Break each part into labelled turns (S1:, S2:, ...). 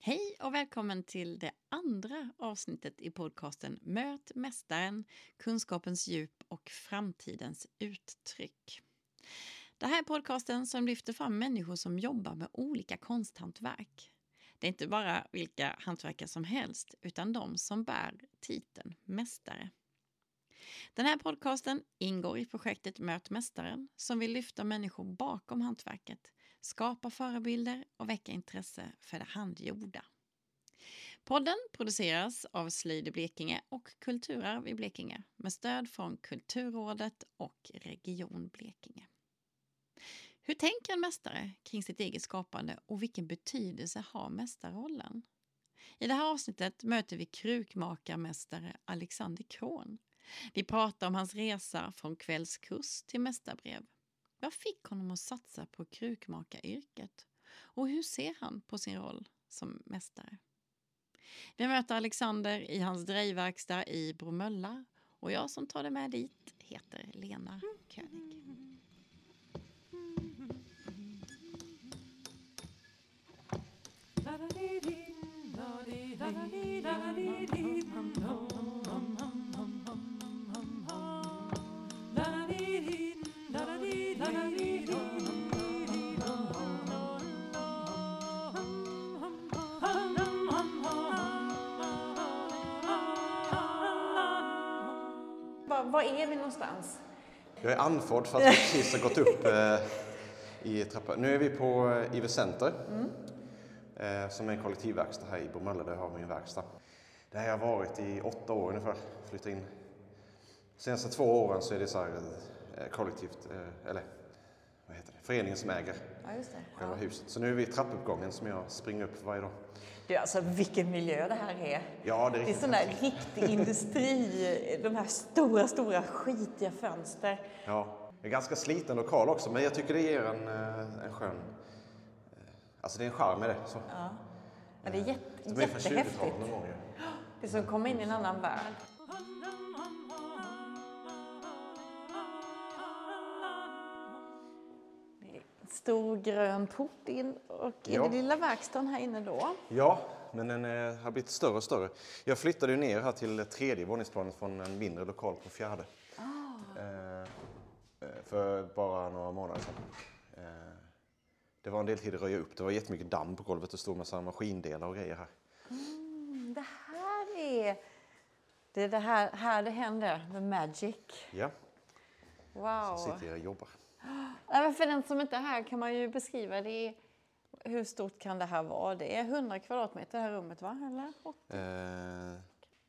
S1: Hej och välkommen till det andra avsnittet i podcasten Möt Mästaren, kunskapens djup och framtidens uttryck. Det här är podcasten som lyfter fram människor som jobbar med olika konsthantverk. Det är inte bara vilka hantverkare som helst, utan de som bär titeln mästare. Den här podcasten ingår i projektet Möt Mästaren som vill lyfta människor bakom hantverket, skapa förebilder och väcka intresse för det handgjorda. Podden produceras av Slöjd i Blekinge och Kulturarv i Blekinge med stöd från Kulturrådet och Region Blekinge. Hur tänker en mästare kring sitt eget skapande och vilken betydelse har mästarrollen? I det här avsnittet möter vi krukmakarmästare Alexander Kron. Vi pratar om hans resa från kvällskurs till mästarbrev. Vad fick honom att satsa på krukmakaryrket? Och hur ser han på sin roll som mästare? Vi möter Alexander i hans drejverkstad i Bromölla och jag som tar det med dit heter Lena König.
S2: Mm. Var är vi någonstans?
S3: Jag är andfådd för att jag precis har gått upp eh, i trappan. Nu är vi på eh, Iver Center, eh, som är en kollektivverkstad här i Bromölla där jag har min verkstad. Där har jag varit i åtta år ungefär, flyttat in. De senaste två åren så är det så här eh, kollektivt, eh, eller vad heter det, föreningen som äger
S2: Ja,
S3: själva huset. Så nu är vi i trappuppgången som jag springer upp varje dag.
S2: Du, alltså vilken miljö det här är.
S3: Ja, det är
S2: Det är sån där riktig industri, de här stora, stora skitiga fönster.
S3: Ja, det är ganska sliten lokal också, men jag tycker det ger en, eh, en skön... eh, Alltså det är en charm med det. Så.
S2: Ja. Men det är jätte,
S3: De är från 20-talet
S2: jättehäftigt.
S3: någon gång ju.
S2: Det är som att komma in i en annan värld. Stor grön port in och i
S3: Ja.
S2: den lilla verkstaden här inne då.
S3: Ja, men den eh, har blivit större och större. Jag flyttade ner här till tredje våningsplanet från en mindre lokal på fjärde. Eh, eh, för bara några månader sedan. Eh, det var en del tid att röja upp. Det var jättemycket damm på golvet och stod massa maskindelar och grejer här.
S2: Mm, Det här är... Det är det här, här det händer, the magic.
S3: Ja,
S2: Wow.
S3: så sitter jag och jobbar.
S2: Nej, för den som inte är här kan man ju beskriva det. Hur stort kan det här vara? Det är 100 kvadratmeter det här rummet va? Eller?
S3: Eh,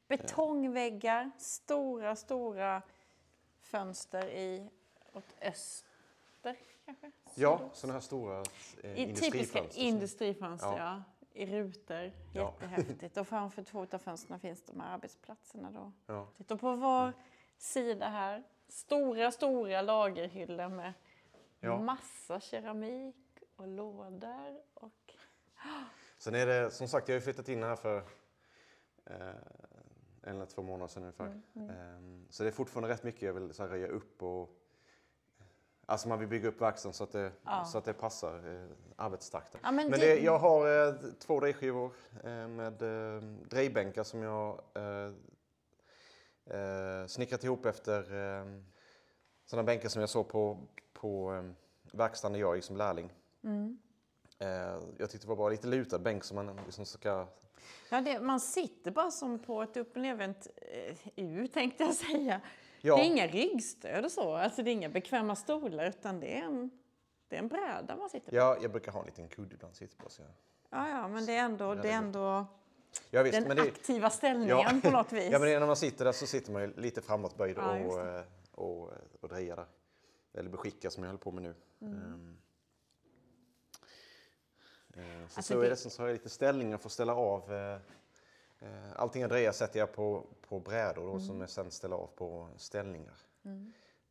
S2: Betongväggar, stora, stora fönster i åt öster kanske?
S3: ja, sådana här stora eh,
S2: I typiska
S3: industrifönster.
S2: industrifönster, ja.
S3: Ja.
S2: I rutor.
S3: Ja.
S2: Jättehäftigt. Och framför två av fönstren finns de här arbetsplatserna då.
S3: Ja.
S2: Och på var sida här, stora, stora lagerhyllor med
S3: Ja.
S2: massa keramik och lådor. Och...
S3: Sen är det, som sagt, jag har flyttat in här för eh, en eller två månader sedan ungefär.
S2: Mm,
S3: Eh, så det är fortfarande rätt mycket jag vill så här, röja upp och Alltså man vill bygga upp verkstaden så att det,
S2: Ja.
S3: så att det passar eh, arbetstakten.
S2: Ja, men
S3: men
S2: det-
S3: det, jag har eh, två drejskivor eh, med eh, drejbänkar som jag eh, eh, snickrat ihop efter eh, sådana bänkar som jag såg på, på eh, verkstaden där jag gick som lärling.
S2: Mm.
S3: Eh, jag tyckte det var bara lite lutad bänk som man liksom ska...
S2: Ja, det, man sitter bara som på ett upp och nervänt eh, U tänkte jag säga.
S3: Ja.
S2: Det är inga ryggstöd och så, alltså det är inga bekväma stolar utan det är en, det är en bräda man sitter på.
S3: Ja, jag brukar ha en liten kudde ibland sitter på. Så jag...
S2: Ja, ja, men det är ändå, det är ändå
S3: Ja, visst,
S2: den
S3: det,
S2: aktiva ställningen på något vis.
S3: ja, men när man sitter där så sitter man ju lite framåtböjd
S2: Ja,
S3: och, eh, och, och drejar där. Eller beskickar som jag håller på med nu.
S2: Mm.
S3: Ehm, eh, så,
S2: Alltså
S3: så
S2: det-
S3: är det, så har jag lite ställningar för att ställa av. eh, eh, Allting jag drejar sätter jag på, på brädor då,
S2: Mm.
S3: som jag sen ställer av på ställningar.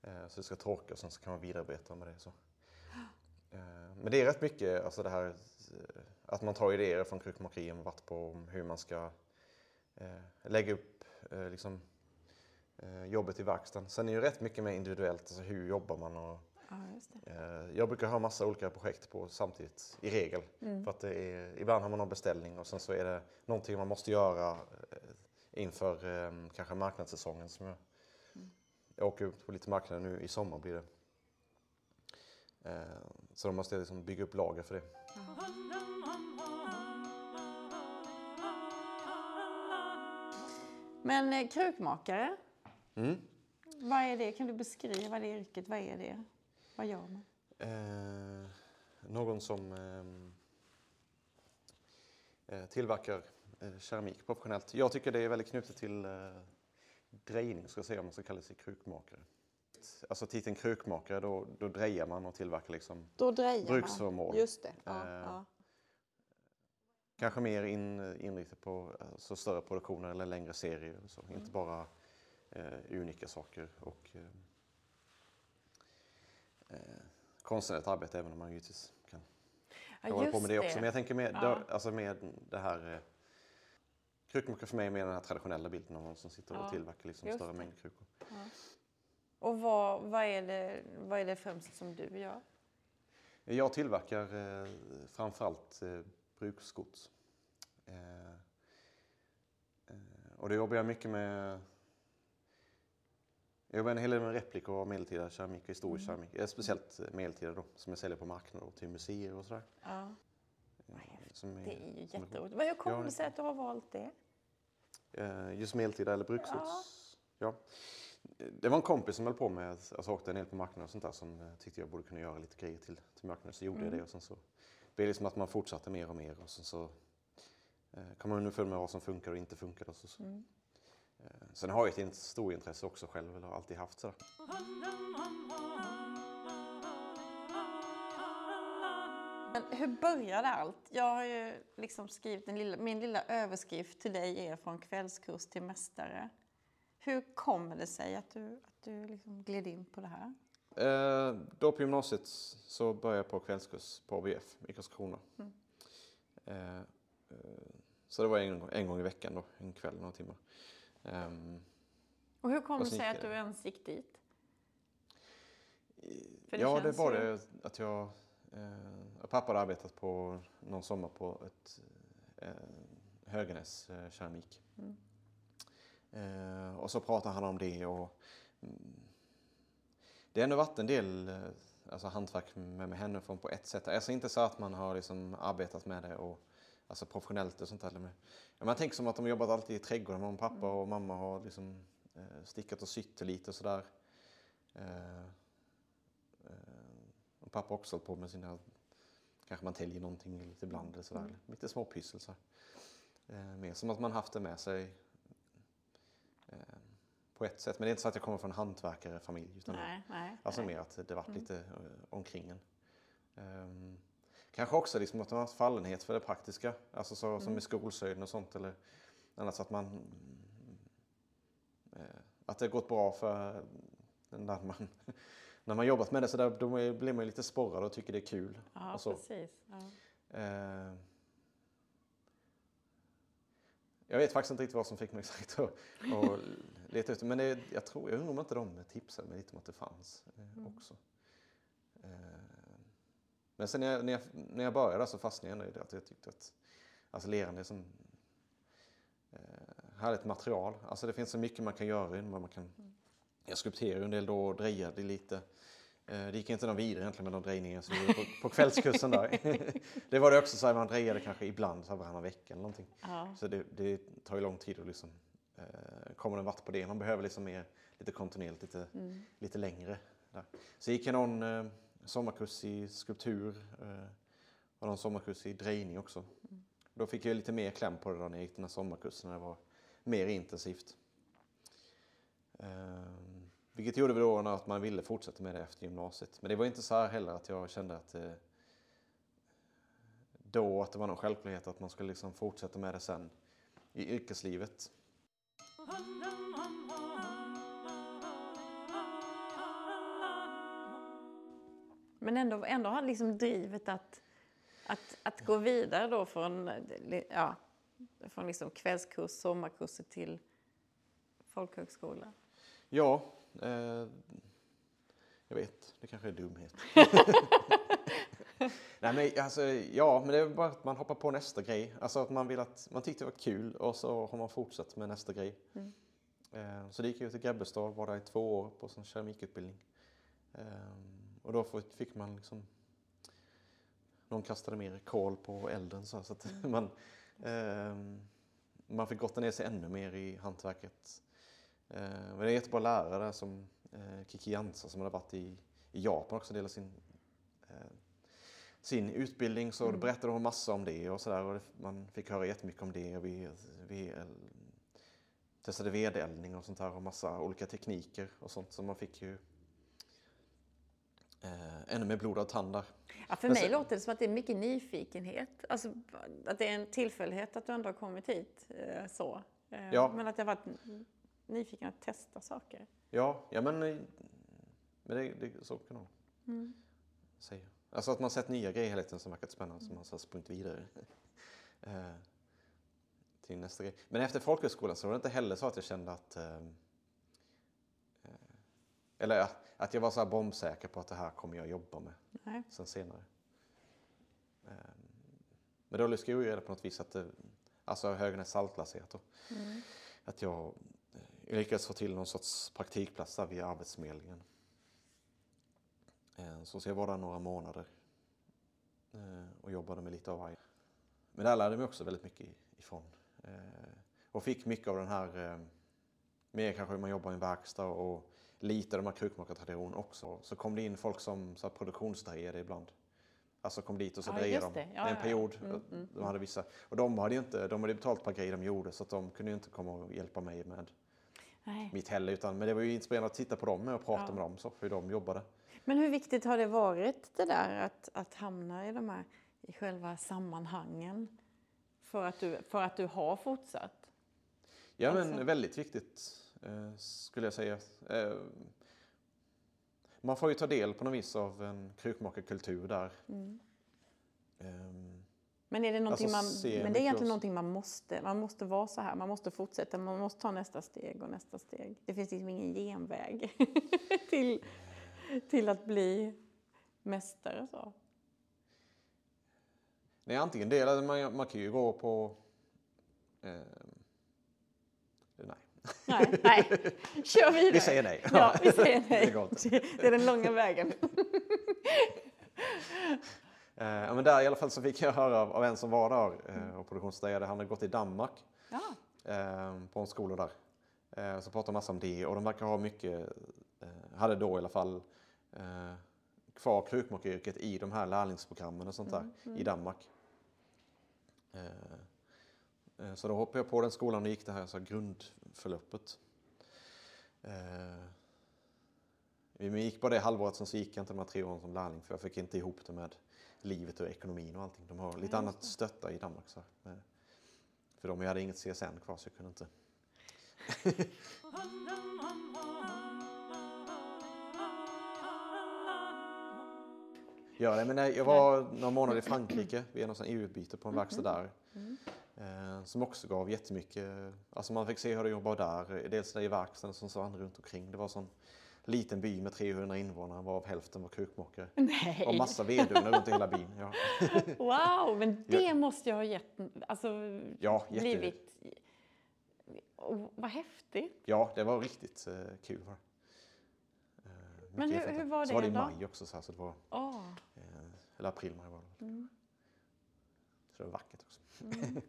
S3: Eh, Så det ska torka och sen så kan man vidarbeta med det. Så. Eh, Men det är rätt mycket, alltså det här eh, att man tar idéer från krukmakeriet och varit på hur man ska eh, lägga upp eh, liksom, eh, jobbet i verkstaden. Sen är det ju rätt mycket mer individuellt, alltså hur jobbar man och
S2: Ja.
S3: Eh, Jag brukar ha massa olika projekt på samtidigt, i regel.
S2: Mm.
S3: För att är, ibland har man någon beställning och sen så är det någonting man måste göra eh, inför eh, kanske marknadssäsongen. Som jag,
S2: Mm.
S3: jag åker ut på lite marknader nu i sommar blir det. Eh, Så då måste jag liksom bygga upp lager för det.
S2: Men eh, krukmakare,
S3: Mm.
S2: vad är det? Kan du beskriva det yrket? Vad är det? Vad gör man?
S3: Eh, någon som ehm, eh, tillverkar eh, keramik professionellt. Jag tycker det är väldigt knutet till eh, drejning, ska jag säga, om man ska kalla sig krukmakare. Alltså titeln krukmakare, då, då drejar man och tillverkar liksom
S2: Då
S3: Bruksföremål.
S2: Just det. Ja,
S3: Eh,
S2: ja.
S3: Kanske mer in, inriktat på alltså, större produktioner eller längre serier. Så.
S2: Mm.
S3: Inte bara eh, unika saker. Och, eh, eh, konstnärligt arbete även om man givetvis kan, kan
S2: Ja,
S3: hålla på med det också. Men jag tänker med,
S2: Ja.
S3: då, alltså med det här eh, Krukmakare för mig är mer den här traditionella bilden av någon som sitter
S2: Ja,
S3: och tillverkar liksom
S2: just
S3: större mängder krukor.
S2: Och vad, vad, är det, vad är det främst som du gör?
S3: Jag tillverkar eh, framförallt eh, bruksgods. Eh, eh, och det jobbar jag mycket med. Jag jobbar en hel del med replikor av medeltida keramik och historisk keramik. Eh, speciellt eh, medeltida då, som jag säljer på marknader och till museer och sådär.
S2: Ja,
S3: som
S2: det är ju jätteroligt. Men hur kommer
S3: Ja,
S2: det sig att du har valt det?
S3: Eh, just medeltida eller bruksgods. Ja. Det var en kompis som höll på med, alltså åkte en del på marknaden och sånt där som tyckte jag borde kunna göra lite grejer till, till marknaden. Så gjorde jag det och sen så blev det liksom att man fortsatte mer och mer och sen så eh, kom man underfund med vad som funkar och inte funkar. Och så, så.
S2: Mm.
S3: Eh, sen har jag ett stort intresse också själv, eller har alltid haft sådär.
S2: Men hur började allt? Jag har ju liksom skrivit en lilla, min lilla överskrift till dig är från kvällskurs till mästare. Hur kommer det sig att du, att du liksom gled in på det här?
S3: Eh, då på gymnasiet så började jag på kvällskurs på ABF i Karlskrona.
S2: Mm.
S3: Eh, eh, så det var en, gång- en gång i veckan då, en kväll, några timmar. Ehm,
S2: Och hur kom det sig att du ens gick dit? För
S3: ja, det var
S2: ju-
S3: det att jag... Eh, pappa hade arbetat på någon sommar på ett eh, Höganäs eh, keramik.
S2: Mm.
S3: Eh, och så pratade han om det och mm, det har ändå varit en del eh, alltså hantverk med, med henne från på ett sätt. Alltså inte så att man har liksom arbetat med det och alltså professionellt och sånt där. Men man tänker som att de har jobbat alltid i trädgården. Mamma, pappa och mamma har liksom eh, stickat och sytt lite och sådär. Eh, eh, och pappa har också hållit på med sina, kanske man täljer någonting lite ibland eller sådär. Lite småpyssel så mer som att man haft det med sig på ett sätt. Men det är inte så att jag kommer från en hantverkarfamilj. Utan
S2: Nej, nej.
S3: Alltså
S2: nej.
S3: mer att det varit lite eh, omkring en. Kanske också liksom att man har fallenhet för det praktiska. Alltså så, som i skolslöjden och sånt. Eller annat så att man... mm, eh, att det har gått bra för när man, när man jobbat med det så där, då blir man ju lite sporrad och tycker det är kul.
S2: Ja, precis. Ja.
S3: Eh, jag vet faktiskt inte riktigt vad som fick mig exakt att, att leta ut det. Men det, jag, tror, jag undrar om inte de tipsade mig lite om att det fanns eh, också. Eh, men sen när jag, när, jag, när jag började så fastnade jag i det att jag tyckte att alltså lerande är som eh, härligt material. Alltså det finns så mycket man kan göra man kan jag skulpterade en del då och drejade lite. Eh, Det gick inte någon vidare egentligen med de drejningar som jag gjorde på, på kvällskursen där. det var det också så att man drejade kanske ibland så här varannan vecka eller någonting.
S2: Ja.
S3: Så det, det tar ju lång tid att liksom eh, komma en vart på det. Man behöver liksom mer, lite kontinuerligt, lite,
S2: Mm.
S3: lite längre. Där. Så gick jag någon eh, sommarkurs i skulptur eh, och någon sommarkurs i drejning också. Då fick jag lite mer kläm på det då när jag gick den här sommarkursen när det var mer intensivt. Ehm, vilket gjorde vi då att man ville fortsätta med det efter gymnasiet. Men det var inte så här heller att jag kände att eh, då att det var någon självklarhet att man skulle liksom fortsätta med det sen i yrkeslivet.
S2: Men ändå, ändå har liksom drivet att, att, att gå vidare då från, ja, från liksom kvällskurs, sommarkurser till folkhögskola.
S3: Ja, eh, Jag vet, det kanske är dumhet. Nej, men alltså, ja, men det är bara att man hoppar på nästa grej. Alltså att man vill att man tyckte det var kul och så har man fortsatt med nästa grej.
S2: Mm.
S3: Eh, Så det gick jag till Grebbestad, var där i två år på sån keramikutbildning. Eh, Och då fick- man liksom någon kastade mer kol på elden så, så att man, ehm, man fick gotta ner sig ännu mer i hantverket. Eh, men det är en jättebra lärare som eh, Kiki Jansa som hade varit i, i Japan också delade sin, eh, sin utbildning så då berättade hon massa om det och sådär och man fick höra jättemycket om det. Och vi, vi eh, testade vedeldning och sånt här och massa olika tekniker och sånt så man fick ju eh, ännu mer blodad tand där.
S2: Ja, för mig
S3: sen-
S2: låter det som att det är mycket nyfikenhet. Alltså, att det är en tillfällighet att du ändå har kommit hit. Eh, så. Eh,
S3: Ja.
S2: Men att jag varit nyfiken att testa saker.
S3: Ja, ja men, eh, men det, det, så kan man
S2: Mm.
S3: säga. Alltså att man sett nya grejer hela tiden som verkat spännande som man har sprungit vidare eh, till nästa grej. Men efter folkhögskolan så var det inte heller så att jag kände att eh, eh, eller att jag var så här bombsäker på att det här kommer jag jobba med
S2: Nej.
S3: sen senare. Eh, men då lyckades jag ju reda på något vis att det, alltså Höganäs saltlaserat då,
S2: Mm.
S3: att jag, jag lyckades få till någon sorts praktikplats där via Arbetsförmedlingen. Eh, Så så jag var där några månader eh, och jobbade med lite av varje. Men där lärde jag mig också väldigt mycket ifrån. Eh, Och fick mycket av den här, eh, mer kanske hur man jobbar i en verkstad och lite av de här krukmakartraditionen också. Så kom det in folk som så här, produktionsdrejade ibland. Alltså kom dit och så
S2: Ja,
S3: drejade de.
S2: det. Ja,
S3: en
S2: ja,
S3: period.
S2: Mm, mm,
S3: de hade vissa. Och de hade ju inte, de hade betalt per grej de gjorde så att de kunde ju inte komma och hjälpa mig med
S2: Nej.
S3: mitt heller. Utan, men det var ju inspirerande att titta på dem och prata med dem så, hur de jobbade.
S2: Men hur viktigt har det varit det där att, att hamna i de här i själva sammanhangen för att du, för att du har fortsatt?
S3: Ja
S2: Alltså-
S3: men väldigt viktigt eh, skulle jag säga. Eh, man får ju ta del på något vis av en krukmakarkultur där.
S2: Mm.
S3: Ehm,
S2: Men är det någonting
S3: Alltså,
S2: man, men det är egentligen någonting man måste, man måste vara så här, man måste fortsätta, man måste ta nästa steg och nästa steg. Det finns liksom ingen genväg till, till att bli mästare så.
S3: nej, antingen det eller man, man kan ju gå på... Eh, nej,
S2: Nej. Kör vidare.
S3: vi säger nej.
S2: Ja, vi säger nej.
S3: Det.
S2: Det är den långa vägen.
S3: Eh, men där i alla fall så fick jag höra av, av en som var där eh, och produktionsdejade. Han hade gått i Danmark
S2: Ja.
S3: eh, på en skola där. Eh, så pratade massa om det och de verkar ha mycket, eh, hade då i alla fall eh, kvar krukmakaryrket i de här lärlingsprogrammen och sånt där i Danmark. Eh, så då hoppade jag på den skolan och gick det här så här grundförloppet. Eh, vi gick bara det halvåret, sen så gick jag inte de här tre åren som lärling för jag fick inte ihop det med livet och ekonomin och allting. De har lite
S2: just
S3: annat stötta i Danmark. Så, för de, hade inget CSN kvar så jag kunde inte. det. Men jag var några månader i Frankrike vid en EU-utbyte på en verkstad där. Eh, som också gav jättemycket. Alltså man fick se hur de jobbar där. Dels där i verkstaden som så andra runt omkring. Det var en sån liten by med 300 invånare varav hälften var krukmakare. Och massa vedugnar runt hela byn. Ja,
S2: Wow, men det måste jag ha gett, alltså
S3: ja, jätte,
S2: blivit... Oh, vad häftigt.
S3: ja det var riktigt eh, kul. Var det. Eh,
S2: Men hur- hur var
S3: Så var det
S2: det
S3: i
S2: då?
S3: maj också. Så, här, så det var,
S2: Åh.
S3: eh, eller april, maj var det.
S2: Mm.
S3: Så det var vackert också.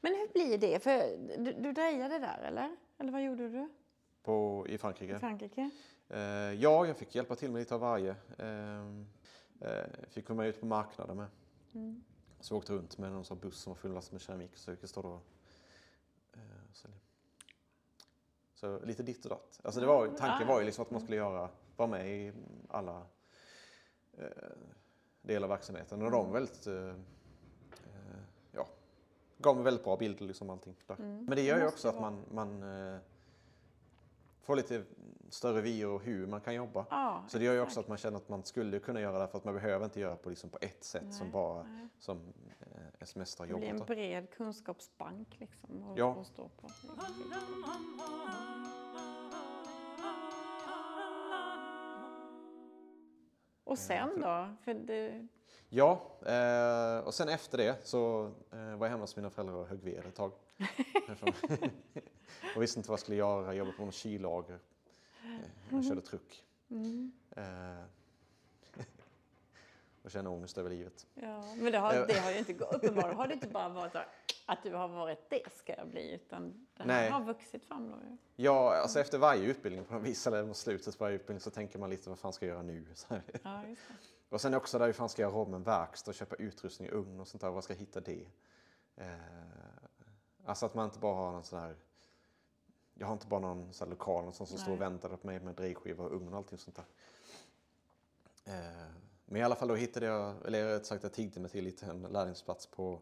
S2: Men hur blir det? För du, du drejade där eller? Eller vad gjorde du
S3: På, I
S2: i
S3: Frankrike.
S2: Frankrike?
S3: Eh, ja, jag fick hjälpa till med lite av varje. Eh, eh, fick komma ut på marknaden med.
S2: Mm.
S3: Så jag åkte runt med någon sån buss som var fullastad med keramik så jag stå och eh, sälja. Så lite ditt och datt. Alltså det var, tanken var ju liksom att man skulle göra, vara med i alla eh, delar av verksamheten. Och de var väldigt, eh, gav mig väldigt bra bilder liksom allting där. Men det gör ju också att man, man eh, får lite större vyer och hur man kan jobba.
S2: Ja,
S3: Så det gör ju också att man känner att man skulle kunna göra det för att man behöver inte göra på, liksom på ett sätt som
S2: Nej,
S3: bara
S2: nej.
S3: som eh, SMS har
S2: Det blir en bred kunskapsbank liksom att,
S3: Ja.
S2: att stå på. Och sen då? För det,
S3: Ja, eh, och sen efter det så eh, var jag hemma hos mina föräldrar och högg ved ett tag. och visste inte vad jag skulle göra, jobbade på något kyllager. Eh, jag körde truck. Eh, och kände ångest över livet.
S2: ja, men det har, det har ju inte gått. Uppenbarligen har det inte bara varit så att du har varit det ska jag bli, utan det här
S3: Nej.
S2: har vuxit fram då.
S3: Ja, alltså efter varje utbildning på något vis, eller mot slutet på varje utbildning så tänker man lite vad fan ska jag göra nu? Så.
S2: Ja.
S3: Och sen också där, hur fan ska jag göra om en verkstad och köpa utrustning, ugn och sånt där, var ska jag hitta det? Eh, alltså att man inte bara har någon sån här, jag har inte bara någon sån här lokal någonstans som står och
S2: Nej.
S3: väntar på mig med drejskiva och ugn och allting sånt där. Eh, men i alla fall då hittade jag, eller rätt sagt jag tiggde mig till lite en lärlingsplats på,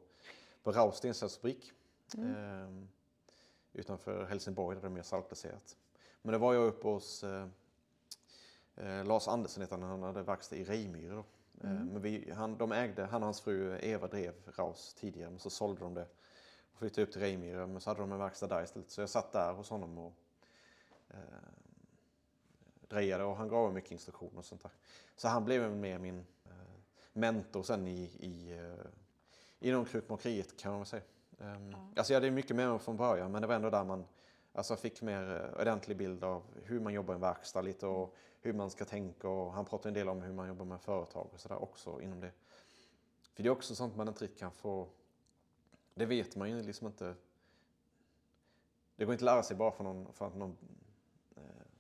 S3: på Raus stensättsfabrik. Eh, utanför Helsingborg där det är mer saltbaserat. Men det var jag uppe hos eh, eh, Lars Andersson heter han, han hade verkstad i Rejmyre då. Eh, men vi, han, de ägde, han och hans fru Eva drev Raus tidigare men så sålde de det och flyttade upp till Rejmyre men så hade de en verkstad där istället. Så jag satt där hos honom och eh, drejade och han gav mycket instruktioner och sånt där. Så han blev mer min eh, mentor sen i, i, eh, inom krukmakeriet kan man väl säga. Um, Alltså jag hade mycket med mig från början men det var ändå där man alltså, fick mer eh, ordentlig bild av hur man jobbar i en verkstad lite och hur man ska tänka och han pratade en del om hur man jobbar med företag och sådär också inom det. För det är också sånt man inte riktigt kan få, det vet man ju liksom inte. Det går inte att lära sig bara från någon, från någon eh,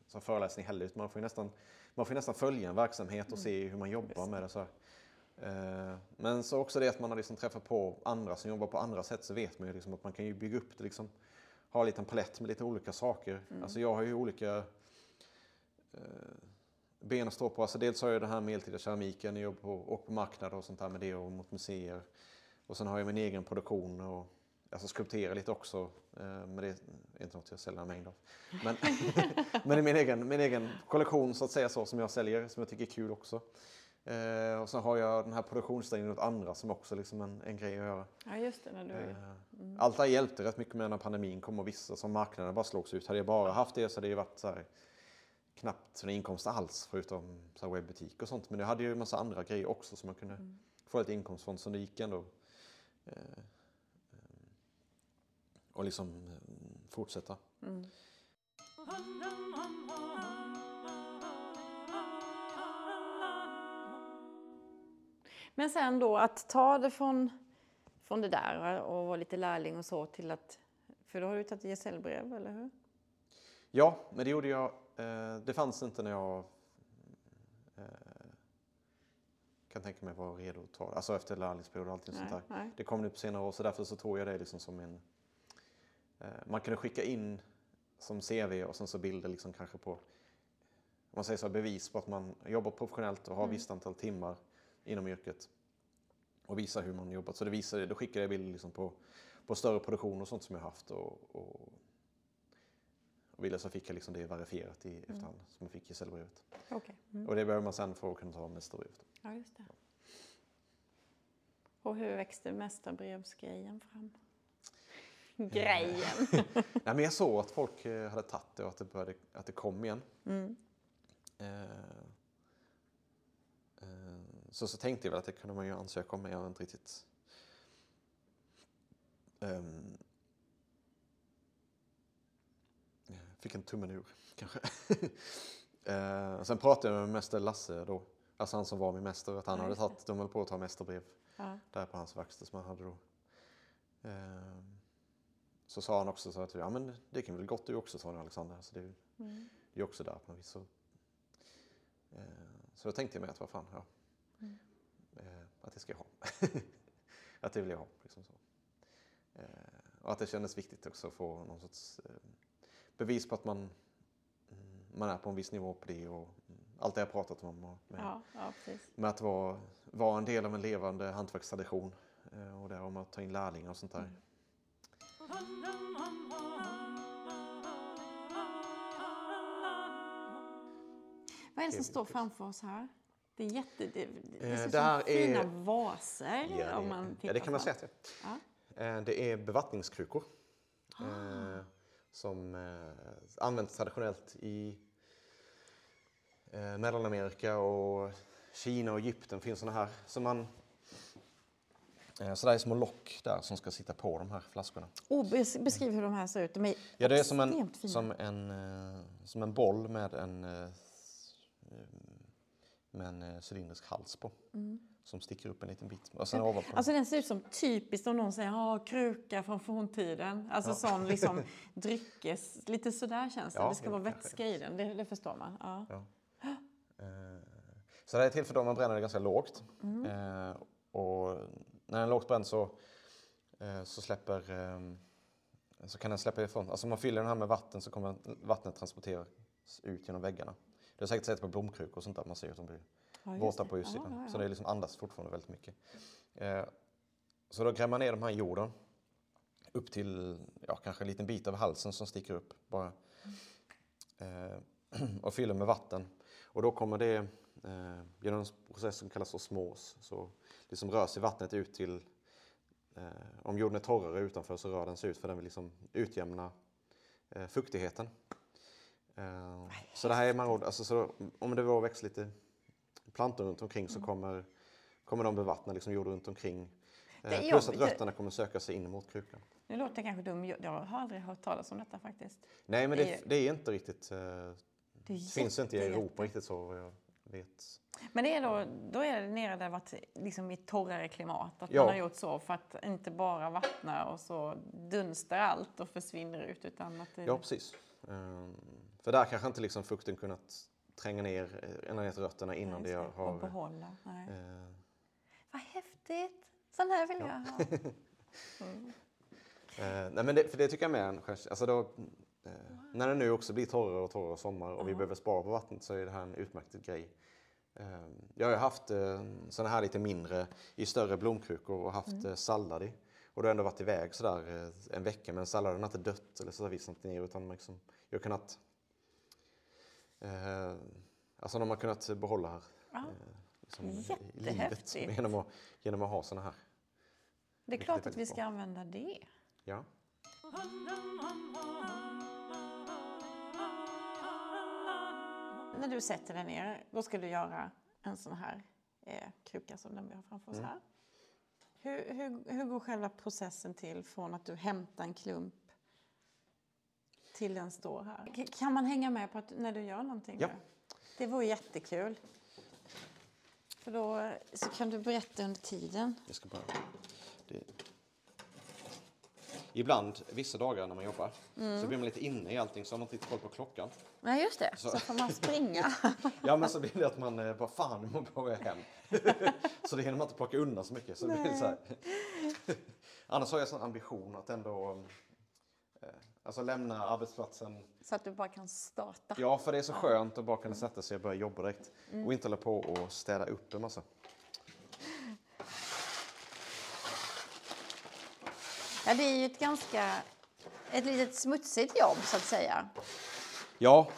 S3: som föreläsning heller utan man får nästan, man får nästan följa en verksamhet och se hur man jobbar med det. Så här. Eh, Men så också det att man har liksom träffat på andra som jobbar på andra sätt så vet man ju liksom att man kan ju bygga upp det liksom. Ha en liten palett med lite olika saker. Alltså jag har ju olika eh, ben att stå på. Alltså dels har jag den här medeltida keramiken, jag jobbar på, och på marknader och sånt där med det och mot museer. Och sen har jag min egen produktion och alltså skulptera lite också. Eh, men det är inte något jag säljer en mängd av. Men, men i min egen, min egen kollektion så att säga så som jag säljer, som jag tycker är kul också. Eh, och sen har jag den här produktionsställningen åt andra som också liksom en, en grej att göra.
S2: Ja, just det. När du...
S3: Eh, Allt det här hjälpte rätt mycket med när pandemin kom och vissa som marknaden bara slogs ut. Hade jag bara haft det så hade det varit så här, knappt någon inkomst alls förutom så webbutik och sånt. Men jag hade ju en massa andra grejer också som man kunde få lite inkomst från. Så det gick ändå eh, och liksom eh, fortsätta.
S2: Men sen då att ta det från, från det där och vara lite lärling och så till att... För då har du tagit gesällbrev, eller hur?
S3: Ja, men det gjorde jag. Eh, det fanns inte när jag eh, kan tänka mig vara redo att ta det. Alltså efter lärlingsperiod och allting sånt
S2: Nej,
S3: där.
S2: nej.
S3: Det kom nu på senare år så därför så tog jag det liksom som en... Eh, man kunde skicka in som CV och sen så bilder liksom kanske på... Man säger så, bevis på att man jobbar professionellt och har visst antal timmar inom yrket. Och visa hur man jobbat. Så det visade, då skickade jag bilder liksom på, på större produktion och sånt som jag haft. Och, och, och ville så fick jag liksom det verifierat i efterhand, som jag fick i säljbrevet.
S2: Okej. Mm.
S3: Och det behöver man sen för att kunna ta mästarbrevet.
S2: Ja, just det. Och hur växte mästarbrevsgrejen fram? Grejen!
S3: Nej, men jag såg att folk eh, hade tagit det och att det, började, att det kom igen.
S2: Mm.
S3: Eh, eh, så, så tänkte jag väl att det kunde man ju ansöka om, men jag har inte riktigt... ehm, jag fick en tummen ur, kanske. eh, sen pratade jag med mästare Lasse då, alltså han som var min mästare, att han hade tagit, de höll på att ta mästarbrev
S2: Ja.
S3: där på hans verkstad som han hade då. Så sa han också så att ja, men det kan väl gott du också, sa Alexander. Så det
S2: Mm.
S3: det är också där på något vis. Så, eh, så då tänkte jag mig att vad fan, ja.
S2: Mm.
S3: Eh, att det ska jag ha. att det vill jag ha. Liksom så. Eh, och att det kändes viktigt också att få någon sorts eh, bevis på att man, mm, man är på en viss nivå på det och mm, allt det jag pratat om. Och med,
S2: Ja, ja,
S3: med att vara, vara en del av en levande hantverkstradition eh, och det om att ta in lärlingar och sånt där.
S2: Vad är det som står framför oss här? Det är jätte... Det, det
S3: Eh,
S2: ser
S3: det här
S2: som fina
S3: är-
S2: vaser.
S3: Ja,
S2: om man
S3: ja, det kan man säga att det
S2: Ja.
S3: är. Eh, Det är bevattningskrukor.
S2: Ah.
S3: Eh, som eh, används traditionellt i eh, Mellanamerika och Kina och Egypten finns såna här. Så man, så det är små lock där som ska sitta på de här flaskorna.
S2: Oh, bes- beskriv hur de här ser ut. De är
S3: Ja, det är som en,
S2: fina.
S3: som en, eh, som en boll med en, eh, med en eh, cylindrisk hals på. Som sticker upp en liten bit. Och sen ovanpå.
S2: Mm. Alltså den ser ut som typiskt om någon säger ja, kruka från forntiden. Alltså sån liksom dryckes, lite sådär känns det.
S3: Ja,
S2: det ska vara vätska i den, det, det förstår man. Ja.
S3: Ja. Eh, Så det är till för dem man bränner det ganska lågt. Eh, och när den är lågt bränd så, eh, så släpper eh, så kan den släppa ifrån. Alltså om man fyller den här med vatten så kommer vattnet transporteras ut genom väggarna. Det har säkert sett på blomkrukor och sånt där, man ser att de blir
S2: Ja,
S3: våta på utsidan.
S2: Ja, ja,
S3: Så det är liksom andas fortfarande väldigt mycket. Eh, så då gräver man ner de här i jorden upp till ja, kanske en liten bit av halsen som sticker upp bara. Eh, och fyller med vatten. Och då kommer det eh, genom en process som kallas osmos så liksom rör sig vattnet ut till eh, om jorden är torrare utanför så rör den sig ut för den vill liksom utjämna eh, fuktigheten. Eh, så det här är med ord, alltså, så om det var växt lite plantor runt omkring
S2: Mm.
S3: så kommer, kommer de bevattna liksom jorden runt omkring. Eh,
S2: Det
S3: plus att rötterna kommer söka sig in mot krukan.
S2: Nu låter jag kanske dum, jag har aldrig hört talas om detta faktiskt.
S3: Nej, men
S2: Det
S3: det,
S2: är-
S3: det inte riktigt... eh,
S2: Det
S3: finns inte i Europa riktigt så vet.
S2: Men det är då, då är det nere där det varit liksom i torrare klimat. Att
S3: Ja.
S2: man har gjort så för att inte bara vattna och så dunstar allt och försvinner ut. Utan att det,
S3: Ja, precis. Ehm, för där kanske inte liksom fukten kunnat tränga ner eh, ända ner till rötterna innan
S2: just
S3: det
S2: och
S3: har...
S2: behålla. Nej.
S3: eh,
S2: Vad häftigt! Sån här vill jag ha.
S3: Eh, nej men det, för det tycker jag med alltså då, eh, När det nu också blir torrare och torrare sommar och vi behöver spara på vattnet så är det här en utmärkt grej. Eh, jag har ju haft eh, sådana här lite mindre i större blomkrukor och haft mm. sallad i. Och då har jag ändå varit iväg sådär eh, en vecka men salladen har inte dött eller så visat ner utan liksom, jag har kunnat eh, Alltså de har kunnat behålla här. Eh, liksom, i livet genom att, genom att ha sådana här.
S2: Det är klart att vi ska
S3: bra.
S2: använda det.
S3: Ja.
S2: När du sätter dig ner, då ska du göra en sån här eh, kruka som den vi har framför
S3: Mm.
S2: oss här. Hur, hur, hur går själva processen till från att du hämtar en klump till den står här? Kan man hänga med på att, när du gör någonting?
S3: Ja.
S2: nu? Det vore jättekul. För då så kan du berätta under tiden.
S3: Jag ska bara... Det... Ibland, vissa dagar när man jobbar, så blir man lite inne i allting så har man inte koll på klockan.
S2: Nej, just det.
S3: Så-
S2: Så, får man springa.
S3: Ja, men så blir det att man eh, bara fan, nu måste jag hem. så det hinner man inte plocka undan så mycket. Så blir så här. Annars har jag sån ambition att ändå eh, alltså lämna arbetsplatsen.
S2: så att du bara kan starta.
S3: Ja, för det är så skönt att bara kunna sätta sig och börja jobba direkt. Och inte hålla på och städa upp en massa.
S2: Ja, det är ju ett ganska... Ett litet smutsigt jobb, så att säga.
S3: Ja,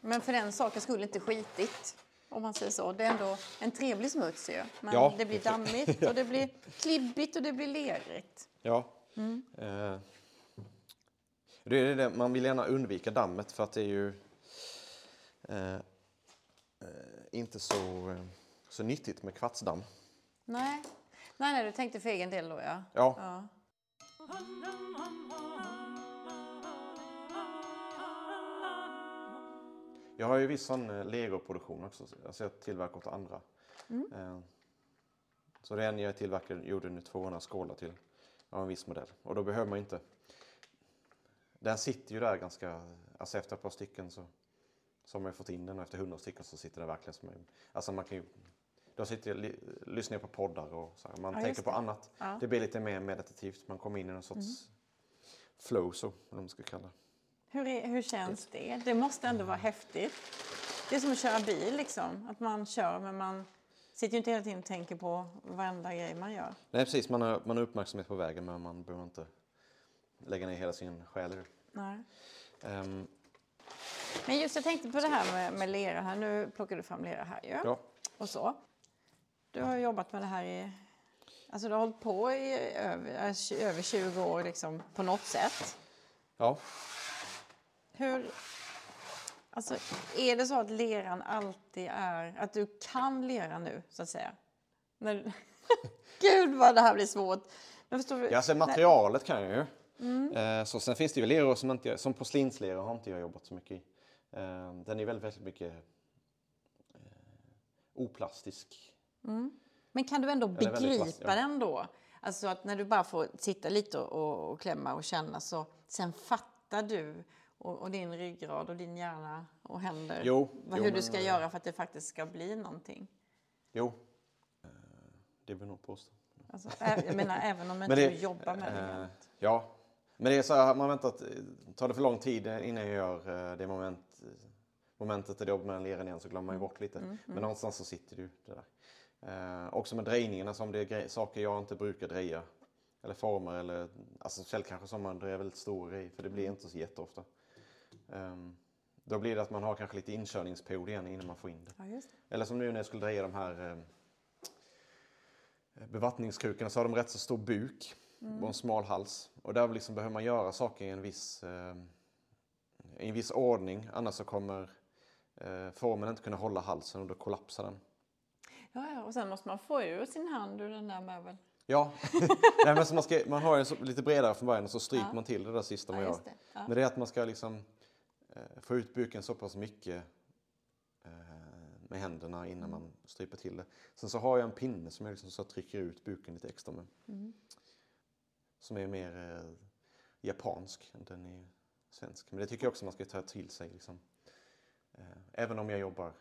S2: Men för den saken skulle inte skitigt, om man säger så. Det är ändå en trevlig smuts ju. Men
S3: Ja.
S2: det blir dammigt och det blir klibbigt och det blir lerigt.
S3: Ja. Eh, det är det, man vill gärna undvika dammet för att det är ju eh, eh, inte så, så nyttigt med kvartsdamm.
S2: Nej. Nej, nej, du tänkte för egen del då, ja.
S3: Ja.
S2: ja.
S3: Jag har ju viss sån eh, legoproduktion också, alltså jag tillverkar åt andra. Eh, så en jag tillverkade gjorde nu 200 skålar till av en viss modell. Och då behöver man inte... Den sitter ju där ganska... Alltså efter ett par stycken så, så har man ju fått in den och efter 100 stycken så sitter den verkligen som en... Alltså man kan ju... Då sitter jag lyssnar jag på poddar och så här. Man
S2: Ja,
S3: tänker på
S2: det.
S3: annat.
S2: Ja.
S3: Det blir lite mer meditativt. Man kommer in i någon sorts flow så, vad man ska kalla det.
S2: Hur, är, hur känns det? Det måste ändå vara häftigt. Det är som att köra bil, liksom. Att man kör, men man sitter ju inte hela tiden och tänker på varenda grej man gör.
S3: Nej precis, man har, man har uppmärksamhet på vägen men man behöver inte lägga ner hela sin själ i.
S2: Nej.
S3: Ehm,
S2: Men just jag tänkte på det här med, med lera här. Nu plockar du fram lera här ju.
S3: ja,
S2: Och så. Du har jobbat med det här i... Alltså du har hållit på i över, tj- över 20 år liksom, på något sätt.
S3: ja.
S2: Hur... Alltså, är det så att leran alltid är, att du kan lera nu, så att säga? När, Gud vad det här blir svårt. Men förstår du?
S3: Ja, alltså materialet kan jag ju. Eh, så sen finns det ju leror som inte som porslinslera har inte jag jobbat så mycket i. Eh, den är väldigt, väldigt mycket eh, oplastisk.
S2: Men kan du ändå
S3: Eller
S2: begripa
S3: plast, ja.
S2: den då? Alltså att när du bara får sitta lite och, och klämma och känna så sen fattar du och, och din ryggrad och din hjärna och händer
S3: Jo,
S2: vad,
S3: jo,
S2: hur du
S3: men,
S2: ska
S3: eh,
S2: göra för att det faktiskt ska bli någonting.
S3: Jo, eh, det vill jag nog påstå.
S2: Alltså, jag menar även om inte
S3: Men det-
S2: du jobbar med det.
S3: Eh, ja, men det är så här, man väntar att, tar det för lång tid innan jag gör det moment, momentet där jag jobbar med leran igen så glömmer man ju bort lite. Men någonstans så sitter det det där. Eh, också med drejningen, alltså om det är saker jag inte brukar dreja. Eller former eller, alltså kanske som man drejar väldigt stora grejer för det blir inte så jätteofta. Ehm, då blir det att man har kanske lite inkörningsperiod igen innan man får in det.
S2: Ja, det.
S3: Eller som nu när jag skulle dreja de här eh, bevattningskrukorna så har de rätt så stor buk och en smal hals. Och där liksom behöver man göra saker i en viss, eh, i en viss ordning annars så kommer eh, formen inte kunna hålla halsen och då kollapsar den.
S2: Ja, ja, och sen måste man få ur sin hand ur den där möbeln.
S3: Ja, Nej, men så man, ska, man har den lite bredare från början och så stryker
S2: Ja.
S3: man till det där sista man
S2: Ja,
S3: gör.
S2: det. Ja.
S3: Men det är att man ska liksom få ut buken så pass mycket eh, med händerna innan man stryper till det. Sen så har jag en pinne som jag liksom så trycker ut buken lite extra med. Som är mer eh, japansk än den är svensk. Men det tycker jag också man ska ta till sig. Liksom. Eh, även om jag jobbar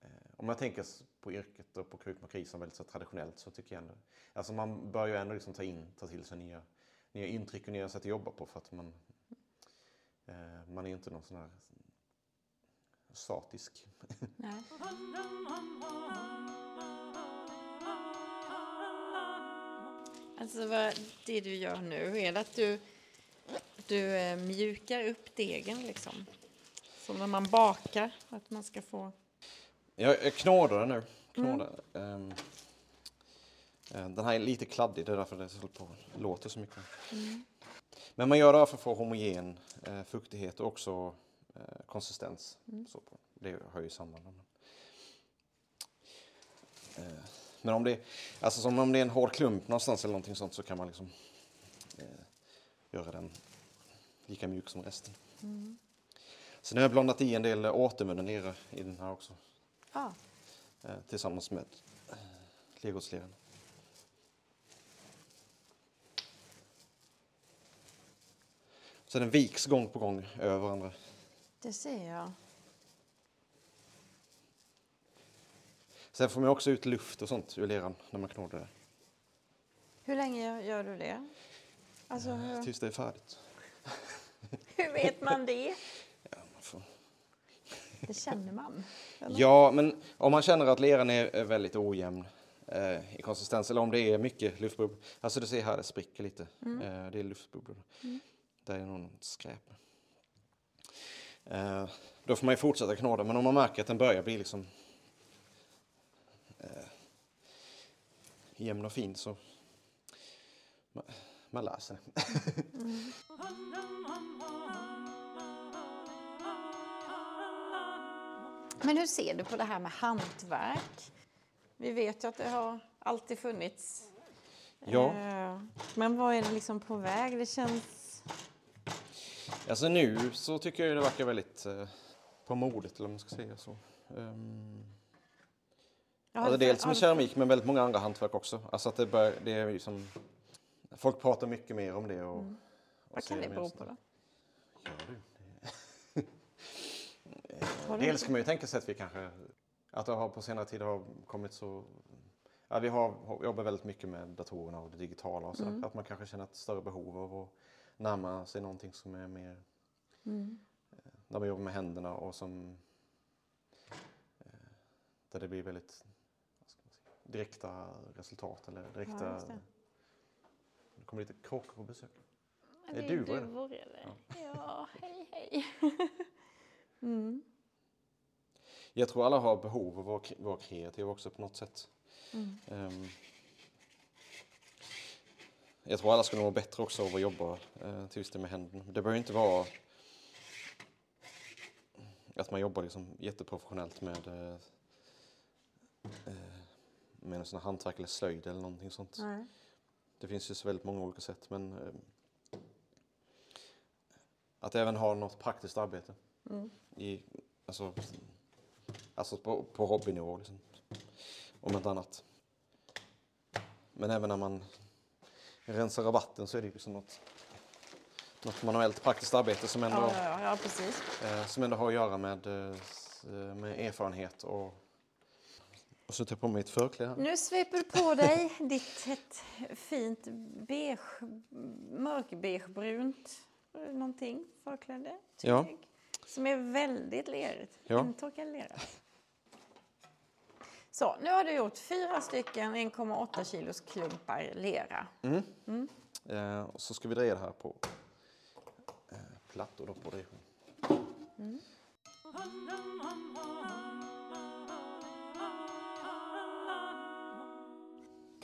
S3: eh, om jag tänker på yrket och på krukmakeri som väldigt så traditionellt så tycker jag ändå, alltså man bör ju ändå liksom ta in, ta till sig nya, nya intryck och nya sätt att jobba på för att man, eh, man är inte någon sån här statisk.
S2: Nej. Alltså vad det du gör nu, är att du, du eh, mjukar upp degen liksom? Som när man bakar, att man ska få...
S3: Jag, jag knådar den nu. Knådar. Ehm, eh, den här är lite kladdig, det är därför det låter så mycket. Men man gör det här för att få homogen eh, fuktighet och också eh, konsistens. Så på. Det hör ju samman. Eh, men om det, alltså som om det är en hård klump någonstans eller någonting sånt så kan man liksom eh, göra den lika mjuk som resten. Sen har jag blandat i en del återmunnen lera i den här också.
S2: Ja.
S3: Eh, tillsammans med eh, legotsleran. Så den viks gång på gång över varandra.
S2: Det ser jag.
S3: Sen får man också ut luft och sånt ur leran när man knådar det.
S2: Hur länge gör du det? Alltså, hur,
S3: Tills det är färdigt.
S2: hur vet man det?
S3: Ja, man får...
S2: Det känner man.
S3: ja, men om man känner att leran är väldigt ojämn eh, i konsistens eller om det är mycket luftbubblor. Alltså du ser här, det spricker lite. Eh, det är luftbubblor. Där är någon skräp. Eh, då får man ju fortsätta knåda, men om man märker att den börjar bli liksom eh, jämn och fin så man, man lär sig.
S2: Men hur ser du på det här med hantverk? Vi vet ju att det har alltid funnits.
S3: Ja.
S2: Eh, Men vad är det liksom på väg? Det känns...
S3: Alltså nu så tycker jag det verkar väldigt eh, på modet, eller vad man ska säga så. Um,
S2: Ja,
S3: alltså dels med keramik men väldigt många andra hantverk också. Alltså att det, bör, det är ju som, folk pratar mycket mer om det. Och, och
S2: Mm. Vad
S3: ser
S2: kan det bero på då?
S3: Ja, du, det...
S2: Har du
S3: Dels kan man ju tänka sig att vi kanske, att det har på senare tid har kommit så, ja, vi har jobbar väldigt mycket med datorerna och det digitala och så,
S2: Mm.
S3: att man kanske känner ett större behov av att närma sig någonting som är mer,
S2: Mm.
S3: eh, där man jobbar med händerna och som, eh, där det blir väldigt säga, direkta resultat eller direkta,
S2: Ja, det.
S3: det kommer lite kråkor på besök.
S2: Ja,
S3: Är
S2: det
S3: duvor det?
S2: duvor eller? Ja, hej hej. mm.
S3: Jag tror alla har behov av att vara, kreativa också på något sätt.
S2: Mm.
S3: Ehm, jag tror alla skulle må bättre också av att jobba uh, till del med händerna. Det behöver inte vara... att man jobbar liksom jätteprofessionellt med, eh, eh, med en sån hantverk eller slöjd eller någonting sånt.
S2: Nej.
S3: Det finns ju så väldigt många olika sätt men eh, att även ha något praktiskt arbete.
S2: Mm.
S3: I, alltså, alltså på, på hobbynivå liksom. Om inte annat. Men även när man rensar rabatten så är det liksom något, något manuellt praktiskt arbete som ändå,
S2: Ja, ja, ja, precis.
S3: eh, som ändå har att göra med, eh, med erfarenhet och, och så tar jag på mig ett förkläde.
S2: Nu sveper du på dig ditt ett fint beige, mörkbeigebrunt någonting förkläde.
S3: Ja.
S2: Som är väldigt lerigt.
S3: Ja.
S2: Intorkad lera. Så, nu har du gjort fyra stycken 1,8 kilos klumpar lera.
S3: Mm. Eh, och så ska vi dreja det här på eh, plattor då på det.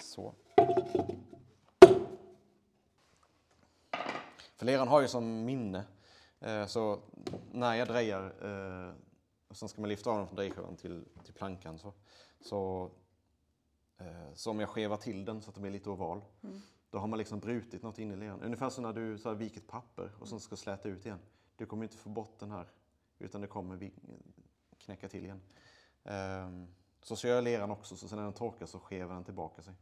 S3: Så. För leran har ju som minne. Eh, så när jag drejar och sen ska man lyfta av den från drejsjön till, till plankan så, så, eh, så om jag skevar till den så att det blir lite oval då har man liksom brutit något inne i leran. Ungefär som när du så här, viker ett papper och sen ska släta ut igen. Du kommer inte få bort den här utan det kommer knäcka till igen. Ehm, så gör jag leran också, så sen när den torkar så skevar den tillbaka sig.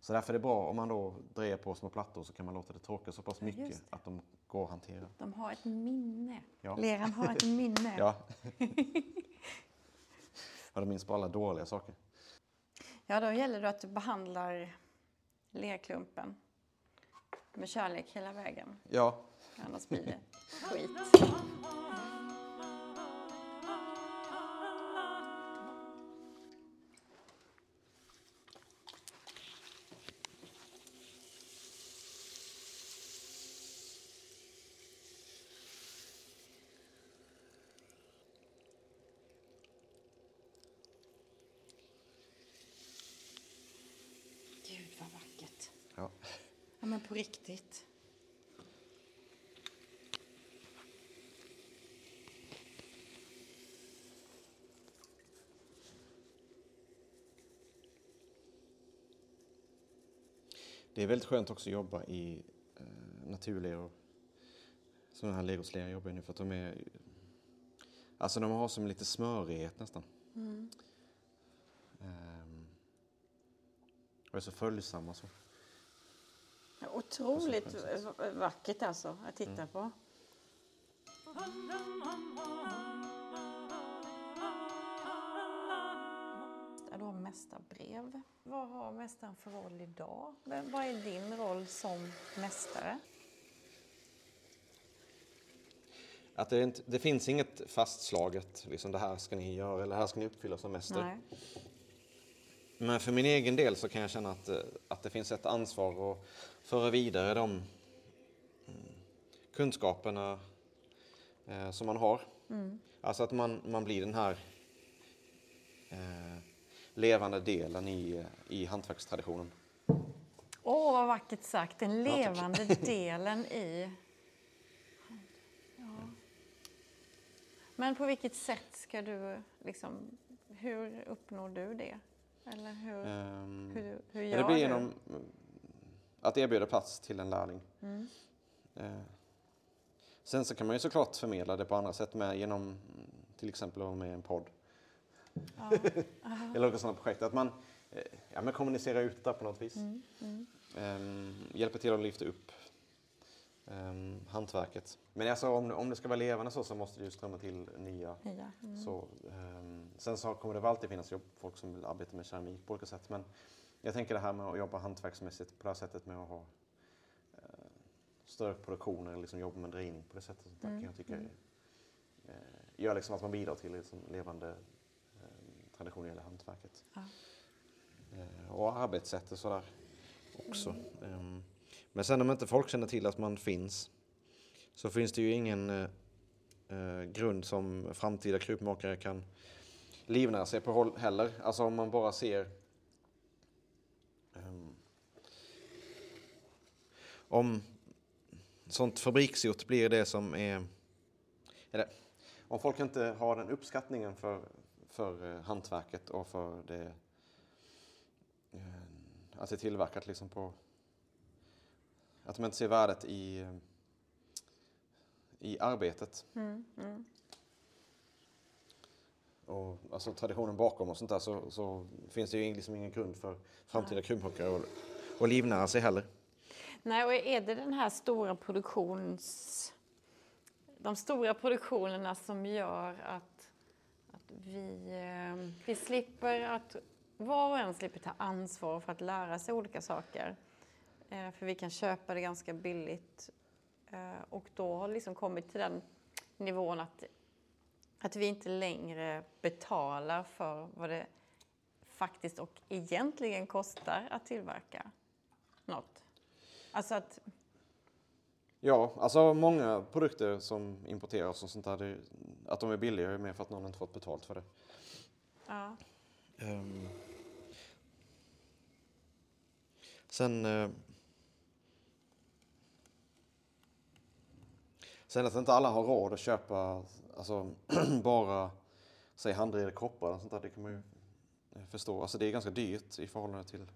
S3: Så därför är det bra om man då drejar på små plattor så kan man låta det torka så pass mycket att de går att hantera.
S2: De har ett minne.
S3: Ja.
S2: Leran har ett minne.
S3: Ja. ja, de minns på alla dåliga saker.
S2: Ja, då gäller det att du behandlar lerklumpen med kärlek hela vägen.
S3: Ja,
S2: Annars blir det skit.
S3: Det är väldigt skönt också att jobba i eh, naturleror. Sådana här legoslera jobbar jag nu för att de är... Alltså de har som lite smörighet nästan. Ehm, och är så följsamma så.
S2: Otroligt v- vackert alltså att titta på. Mästarbrev. Vad har mästaren för roll idag? Vad är din roll som mästare?
S3: Att det, inte, det finns inget fastslaget, liksom det här ska ni göra eller det här ska ni uppfylla som mästare.
S2: Nej.
S3: Men för min egen del så kan jag känna att, eh, att det finns ett ansvar att föra vidare de mm, kunskaperna eh, som man har. Alltså att man, man blir den här eh, levande delen i, i hantverkstraditionen.
S2: Åh, vad vackert sagt. Den levande delen i... Ja. Men på vilket sätt ska du liksom... Hur uppnår du det? Eller hur,
S3: Ehm,
S2: hur, hur
S3: Ja,
S2: gör
S3: det blir
S2: du?
S3: genom att erbjuda plats till en lärling.
S2: Mm.
S3: Eh, sen så kan man ju såklart förmedla det på andra sätt med genom till exempel att vara med i en podd.
S2: Ja.
S3: Eller olika sådana projekt. Att man eh, ja, men kommunicerar ut det på något vis.
S2: Mm, mm.
S3: Ehm, hjälper till att lyfta upp ehm, hantverket. Men alltså, om, om det ska vara levande så, så måste det ju strömma till nya.
S2: Ja. Mm.
S3: Så, ehm, sen så kommer det väl alltid finnas jobb, folk som vill arbeta med keramik på olika sätt. Men jag tänker det här med att jobba hantverksmässigt på det här sättet med att ha eh, större produktioner, liksom jobba med drejning på det sättet. Sånt där,
S2: Mm,
S3: jag tycka
S2: mm.
S3: eh, gör liksom att man bidrar till liksom levande tradition när det gäller hantverket.
S2: Ja.
S3: Eh, och arbetssätt och sådär också. Ehm, men sen om inte folk känner till att man finns så finns det ju ingen eh, eh, grund som framtida krukmakare kan livnära sig på heller. Alltså om man bara ser ehm, om sånt fabriksgjort blir det som är eller, om folk inte har den uppskattningen för, för eh, hantverket och för det, eh, att det är tillverkat liksom på, att de inte ser värdet i, eh, i arbetet.
S2: Mm, mm.
S3: och alltså, traditionen bakom och sånt där så, så finns det ju liksom ingen grund för framtida krumhuggare att och livnära sig heller.
S2: Nej, och är det den här stora produktions... De stora produktionerna som gör att vi, eh, vi slipper att... Var och en slipper ta ansvar för att lära sig olika saker. Eh, för vi kan köpa det ganska billigt. Eh, och då har liksom kommit till den nivån att, att vi inte längre betalar för vad det faktiskt och egentligen kostar att tillverka något. Alltså att,
S3: Ja, alltså många produkter som importeras och sånt där, det, att de är billigare är mer för att någon inte fått betalt för det.
S2: ja.
S3: Ehm. Sen... eh, sen att inte alla har råd att köpa alltså, bara säg handredade kroppar och sånt där, det kan man ju förstå. Alltså det är ganska dyrt i förhållande till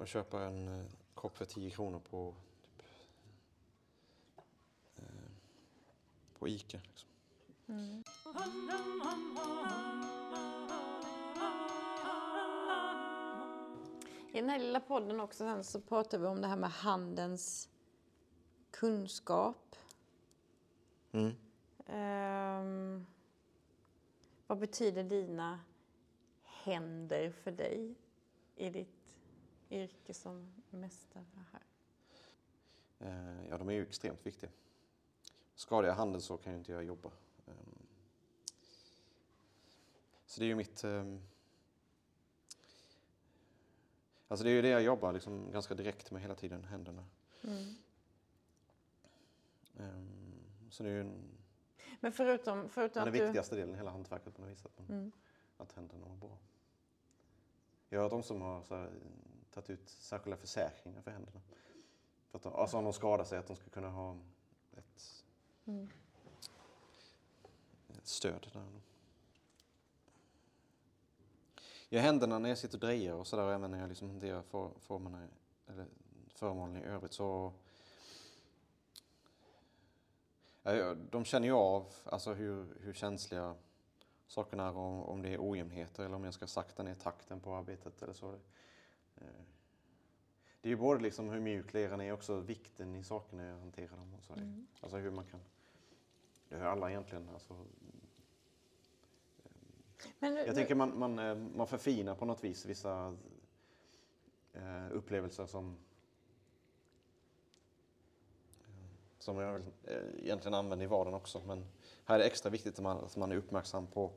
S3: att köpa en eh, kropp för 10 kronor på, typ, eh, på Ica. Liksom.
S2: I den här lilla podden också sen så pratar vi om det här med handens kunskap.
S3: Mm.
S2: Ehm, vad betyder dina händer för dig i ditt yrke som mästare här?
S3: Eh, Ja, de är ju extremt viktiga. Skadar jag handen så kan ju inte jag jobba. Ehm, Så det är ju mitt... ehm, Alltså det är ju det jag jobbar liksom ganska direkt med hela tiden, händerna.
S2: Mm.
S3: Ehm, Så det är ju en,
S2: Men förutom, förutom
S3: den
S2: att du...
S3: viktigaste delen i hela hantverket på något vis, att, man,
S2: Mm.
S3: att händerna mår bra. Jag har de som har så här, tagit ut särskilda försäkringar för händerna. För att de, alltså om de skadar sig, att de ska kunna ha ett
S2: Mm.
S3: ett stöd där. Jag händerna när jag sitter och drejar och sådär och även när jag liksom hanterar for, formerna eller föremålen i övrigt så Ja, de känner ju av alltså hur, hur känsliga sakerna är om, om det är ojämnheter eller om jag ska sakta ner takten på arbetet eller så. Eh, Det är ju både liksom hur mjuk leran är och också vikten i sakerna jag hanterar dem. Och så.
S2: Mm.
S3: Alltså hur man kan... Det har alla egentligen. Alltså,
S2: Men,
S3: jag tänker man, man, eh, man förfinar på något vis vissa eh, upplevelser som som jag eh, egentligen använder i vardagen också. Men här är det extra viktigt att man, att man är uppmärksam på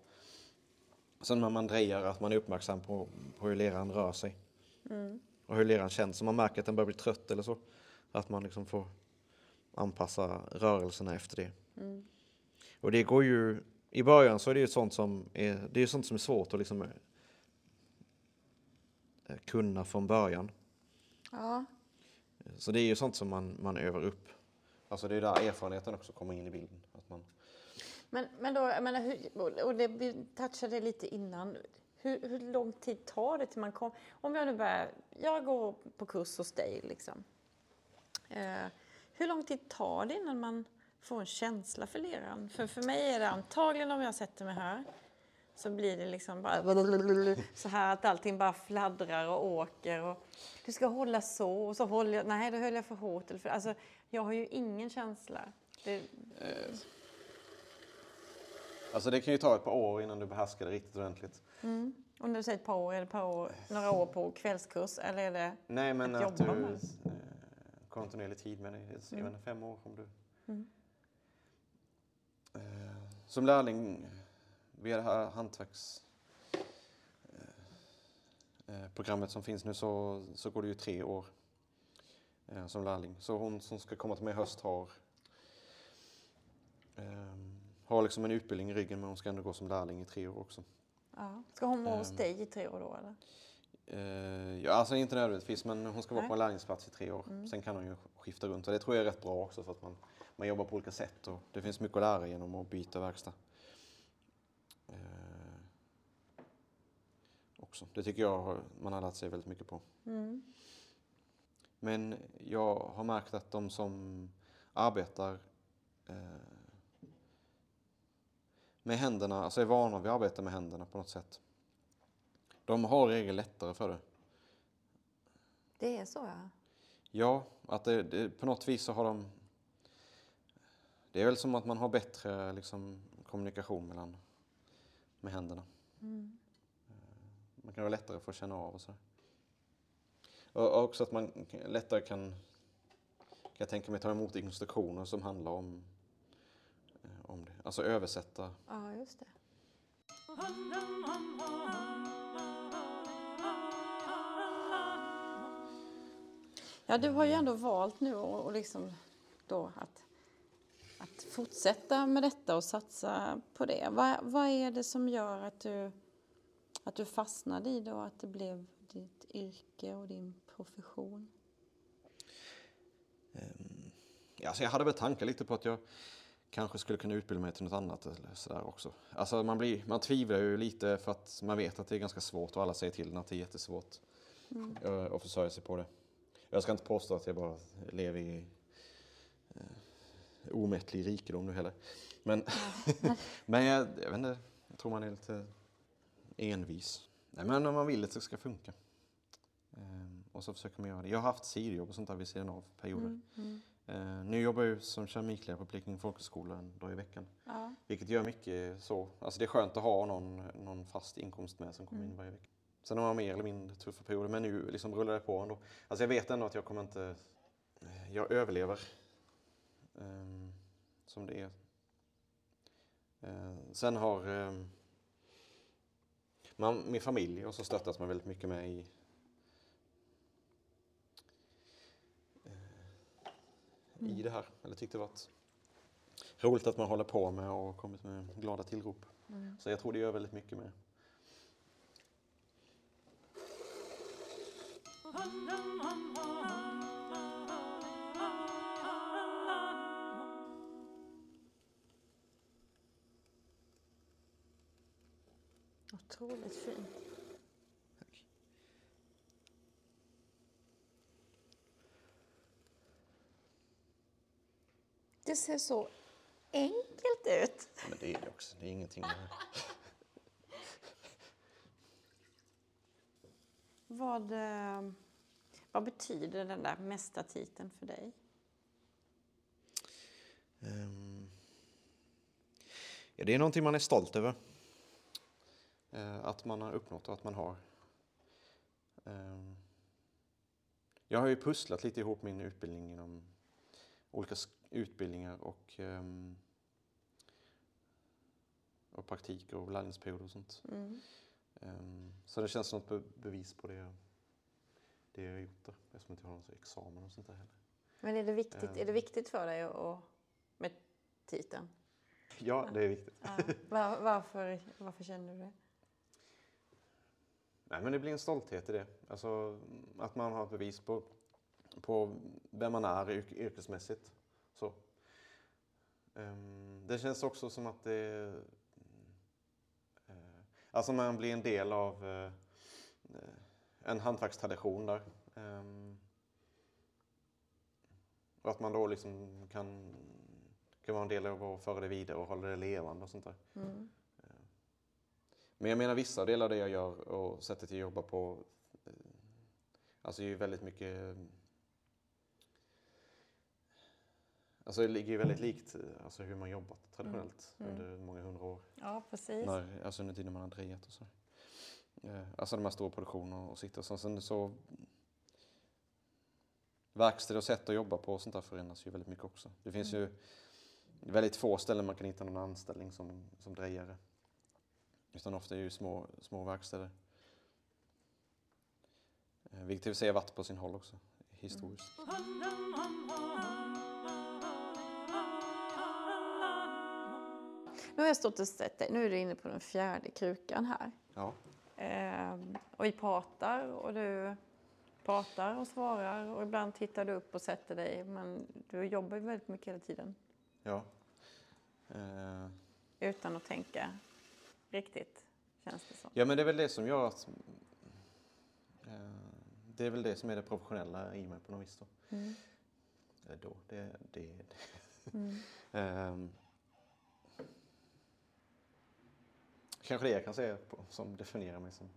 S3: Sen när man drejar, att man är uppmärksam på, på hur leran rör sig.
S2: Mm.
S3: Och hur leran känns. Om man märker att den börjar bli trött eller så. Att man liksom får anpassa rörelserna efter det.
S2: Mm.
S3: Och det går ju, i början så är det ju sånt som är, det är sånt som är svårt att liksom eh, kunna från början.
S2: Ja.
S3: Så det är ju sånt som man, man övar upp. Alltså det är där erfarenheten också kommer in i bilden. Att man,
S2: Men, men då, jag menar, hur, och det, vi touchade lite innan. Hur, hur lång tid tar det till man kommer? Om jag nu börjar, jag går på kurs hos dig liksom. Eh, hur lång tid tar det innan man får en känsla för leran? För för mig är det antagligen om jag sätter mig här så blir det liksom bara så här att allting bara fladdrar och åker och du ska hålla så och så håller jag, nej då höll jag för hårt. Eller för, alltså, jag har ju ingen känsla. Det, eh.
S3: alltså det kan ju ta ett par år innan du behärskar det riktigt ordentligt.
S2: Mm. När du säger ett par år, är det par år, några år på kvällskurs eller är det...
S3: Nej men
S2: Att
S3: att,
S2: jobba
S3: du
S2: med
S3: eh, kontinuerlig tid med. Jag vet inte, fem år om du...
S2: Mm.
S3: Eh, som lärling via det här hantverks eh, som finns nu så, så går det ju tre år som lärling. Så hon som ska komma till mig i höst har har liksom en utbildning i ryggen men hon ska ändå gå som lärling i tre år också.
S2: Ja. Ska hon vara hos
S3: Ehm.
S2: dig i tre år då eller?
S3: Eh, ja, alltså inte nödvändigtvis, men hon ska vara
S2: Nej.
S3: på en lärlingsplats i tre år. Sen kan hon ju skifta runt och det tror jag är rätt bra också för att man, man jobbar på olika sätt och det finns mycket att lära genom att byta verkstad. Eh, också. Det tycker jag man har lärt sig väldigt mycket på.
S2: Mm.
S3: Men jag har märkt att de som arbetar eh, med händerna, alltså är vana vid att arbeta med händerna på något sätt. De har regel lättare för det.
S2: Det är så ja.
S3: Ja, att det, det, på något vis så har de... Det är väl som att man har bättre liksom, kommunikation mellan, med händerna.
S2: Mm.
S3: Man kan vara lättare för att känna av och så. Och och också att man lättare kan, kan jag tänka mig, ta emot instruktioner som handlar om, eh, om det. Alltså översätta.
S2: Ja, just det. Ja, du har ju ändå valt nu och, och liksom då att, att fortsätta med detta och satsa på det. Vad, vad är det som gör att du, att du fastnade i det och att det blev ditt yrke och din profession?
S3: ehm, Ja, så jag hade väl tankar lite på att jag kanske skulle kunna utbilda mig till något annat eller sådär också. Alltså man, blir, man tvivlar ju lite för att man vet att det är ganska svårt och alla säger till en att det är jättesvårt eh, att försörja sig på det. Jag ska inte påstå att jag bara lever i eh, omättlig rikedom nu heller. Men, men jag, jag vet inte, jag tror man är lite envis. Nej, men om man vill att det ska funka. Ehm, och så försöker man göra det. Jag har haft sidojobb och sånt där vid sidan av perioder.
S2: Mm.
S3: Eh, nu jobbar jag som keramiklärare på Blekinge folkhögskola en dag i veckan.
S2: Ja.
S3: Vilket gör mycket så. Alltså det är skönt att ha någon, någon fast inkomst med som kommer in varje vecka. Sen har man mer eller mindre tuffa perioder, men nu liksom rullar det på ändå. Alltså jag vet ändå att jag kommer inte... eh, Jag överlever. ehm, som det är. Eh, sen har ehm, man, min familj har så stöttat mig väldigt mycket med i i det här. Eller tyckte det varit roligt att man håller på med och kommit med glada tillrop. Så jag tror det gör väldigt mycket med.
S2: Otroligt fint. Det ser så enkelt ut.
S3: Men det är det också. Det är ingenting med
S2: Vad, eh, vad betyder den där mästartiteln för dig?
S3: Ehm, Ja, det är någonting man är stolt över. Eh, Att man har uppnått och att man har. Ehm, Jag har ju pusslat lite ihop min utbildning inom olika sk- utbildningar och, ehm, och praktik och lärlingsperioder och sånt.
S2: Mm.
S3: Ehm, Så det känns som ett be- bevis på det, det jag har gjort där. Eftersom jag inte har någon examen och sånt där heller.
S2: Men är det viktigt, är det
S3: Eh.
S2: viktigt för dig att, med titeln?
S3: Ja, det är viktigt.
S2: Ja. Var, varför, varför känner du det?
S3: Nej, men det blir en stolthet i det. Alltså att man har ett bevis på, på vem man är yrk, yrkesmässigt. Ehm, det känns också som att det... eh, alltså man blir en del av eh, en hantverkstradition där. Ehm, och att man då liksom kan, kan vara en del av att föra det vidare och hålla det levande och sånt där.
S2: Mm.
S3: Men jag menar vissa delar av det jag gör och sättet jag jobbar på. eh, Alltså är ju väldigt mycket. eh, Alltså det ligger ju väldigt likt eh, alltså hur man jobbat traditionellt
S2: Mm.
S3: under många hundra år.
S2: Ja, precis.
S3: När, alltså under tiden man har drejat och så. Eh, Alltså de här stora produktionerna och sitta och så. Sen så verkstäder och sätt att jobba på och sånt där förändras ju väldigt mycket också. Det finns ju väldigt få ställen man kan hitta någon anställning som, som drejare. Utan ofta är det ju små, små verkstäder. Eh, Vilket i och för sig har varit på sin håll också, historiskt.
S2: Nu har jag stått och sett dig. Nu är du inne på den fjärde krukan här.
S3: Ja.
S2: Eh, och vi pratar och du pratar och svarar och ibland tittar du upp och sätter dig. Men du jobbar ju väldigt mycket hela tiden
S3: Ja. Eh,
S2: utan att tänka riktigt, känns det som.
S3: ja, men det är väl det som gör att... Eh, det är väl det som är det professionella i mig på något vis då.
S2: Mm.
S3: Då, det... det, det.
S2: Mm.
S3: Ehm, kanske det jag kan säga som definierar mig som,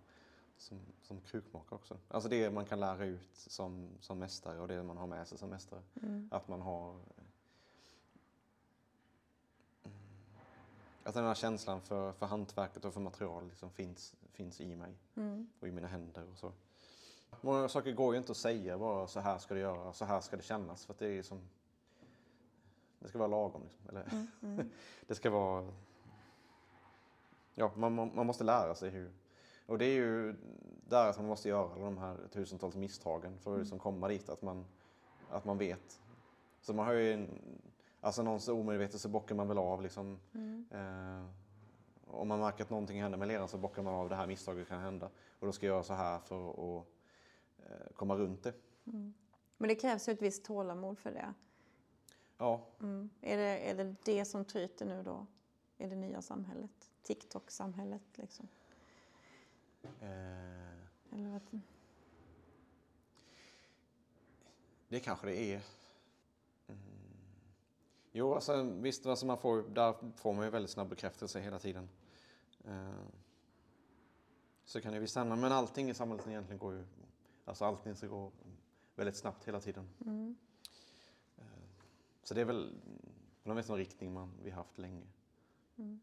S3: som, som krukmakare också. Alltså det man kan lära ut som, som mästare och det man har med sig som mästare.
S2: Mm.
S3: Att man har... Att den här känslan för, för hantverket och för material liksom finns, finns i mig
S2: Mm.
S3: och i mina händer och så. Många saker går ju inte att säga bara så här ska du göra, så här ska det kännas för det är som... Det ska vara lagom liksom. Eller,
S2: Mm. Mm.
S3: det ska vara... Ja, man, man måste lära sig hur... Och det är ju där att man måste göra de här tusentals misstagen för att liksom komma dit, att man, att man vet. Så man har ju en... Alltså någons omedvetet så bockar man väl av liksom.
S2: Mm.
S3: Eh, om man märker att någonting händer med leran så bockar man av det här misstaget kan hända. Och då ska jag göra så här för att eh, komma runt det.
S2: Mm. Men det krävs ju ett visst tålamod för det.
S3: Ja,
S2: Mm. Är, det är det det som tryter nu då? I det nya samhället? TikTok-samhället liksom?
S3: eh,
S2: Eller vad?
S3: det kanske det är. Mm. Jo, alltså, visst, alltså man får, där får man ju väldigt snabb bekräftelse hela tiden. Eh, så kan det visst hända, men allting i samhället egentligen går ju, alltså allting ska gå väldigt snabbt hela tiden.
S2: Mm.
S3: Eh, så det är väl på något vis någon riktning man, vi haft länge.
S2: Mm.